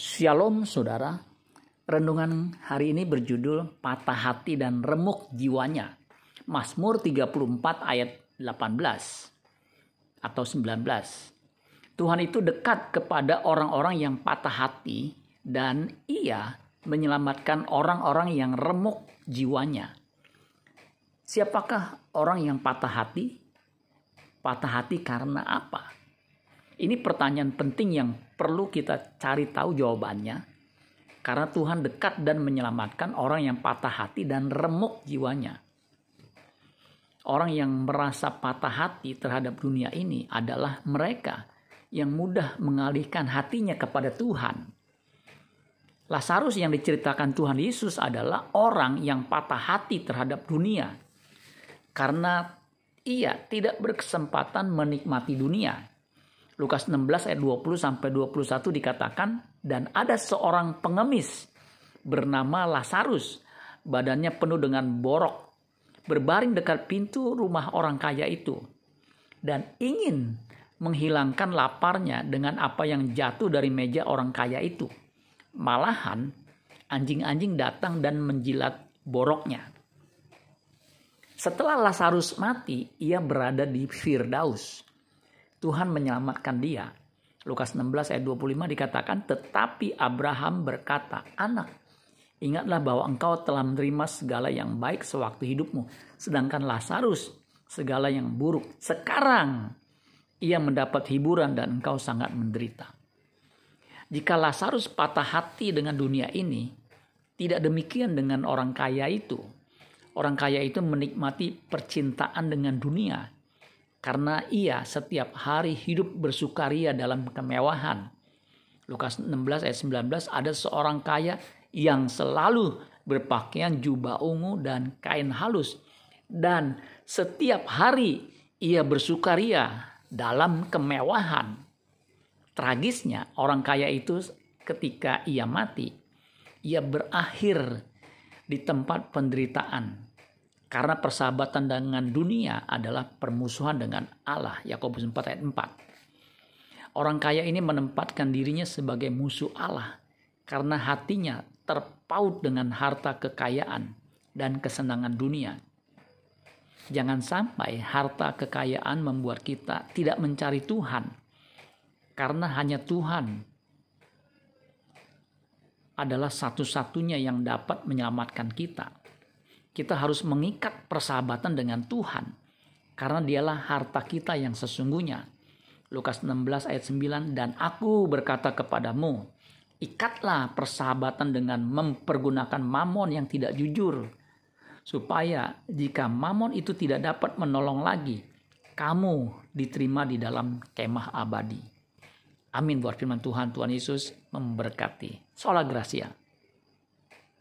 Shalom saudara, renungan hari ini berjudul Patah Hati dan Remuk Jiwanya. Mazmur 34 ayat 18 atau 19. Tuhan itu dekat kepada orang-orang yang patah hati dan ia menyelamatkan orang-orang yang remuk jiwanya. Siapakah orang yang patah hati? Patah hati karena apa? Ini pertanyaan penting yang perlu kita cari tahu jawabannya. Karena Tuhan dekat dan menyelamatkan orang yang patah hati dan remuk jiwanya. Orang yang merasa patah hati terhadap dunia ini adalah mereka yang mudah mengalihkan hatinya kepada Tuhan. Lazarus yang diceritakan Tuhan Yesus adalah orang yang patah hati terhadap dunia. Karena ia tidak berkesempatan menikmati dunia Lukas 16 ayat 20 sampai 21 dikatakan dan ada seorang pengemis bernama Lazarus, badannya penuh dengan borok, berbaring dekat pintu rumah orang kaya itu dan ingin menghilangkan laparnya dengan apa yang jatuh dari meja orang kaya itu. Malahan anjing-anjing datang dan menjilat boroknya. Setelah Lazarus mati, ia berada di Firdaus Tuhan menyelamatkan dia. Lukas 16 ayat 25 dikatakan, tetapi Abraham berkata, anak, ingatlah bahwa engkau telah menerima segala yang baik sewaktu hidupmu, sedangkan Lazarus segala yang buruk. Sekarang ia mendapat hiburan dan engkau sangat menderita. Jika Lazarus patah hati dengan dunia ini, tidak demikian dengan orang kaya itu. Orang kaya itu menikmati percintaan dengan dunia, karena ia setiap hari hidup bersukaria dalam kemewahan. Lukas 16 ayat 19 ada seorang kaya yang selalu berpakaian jubah ungu dan kain halus dan setiap hari ia bersukaria dalam kemewahan. Tragisnya orang kaya itu ketika ia mati ia berakhir di tempat penderitaan karena persahabatan dengan dunia adalah permusuhan dengan Allah. Yakobus 4 ayat 4. Orang kaya ini menempatkan dirinya sebagai musuh Allah karena hatinya terpaut dengan harta kekayaan dan kesenangan dunia. Jangan sampai harta kekayaan membuat kita tidak mencari Tuhan, karena hanya Tuhan adalah satu-satunya yang dapat menyelamatkan kita kita harus mengikat persahabatan dengan Tuhan karena dialah harta kita yang sesungguhnya. Lukas 16 ayat 9 dan aku berkata kepadamu ikatlah persahabatan dengan mempergunakan mamon yang tidak jujur supaya jika mamon itu tidak dapat menolong lagi kamu diterima di dalam kemah abadi. Amin buat firman Tuhan Tuhan Yesus memberkati. Sola Gracia.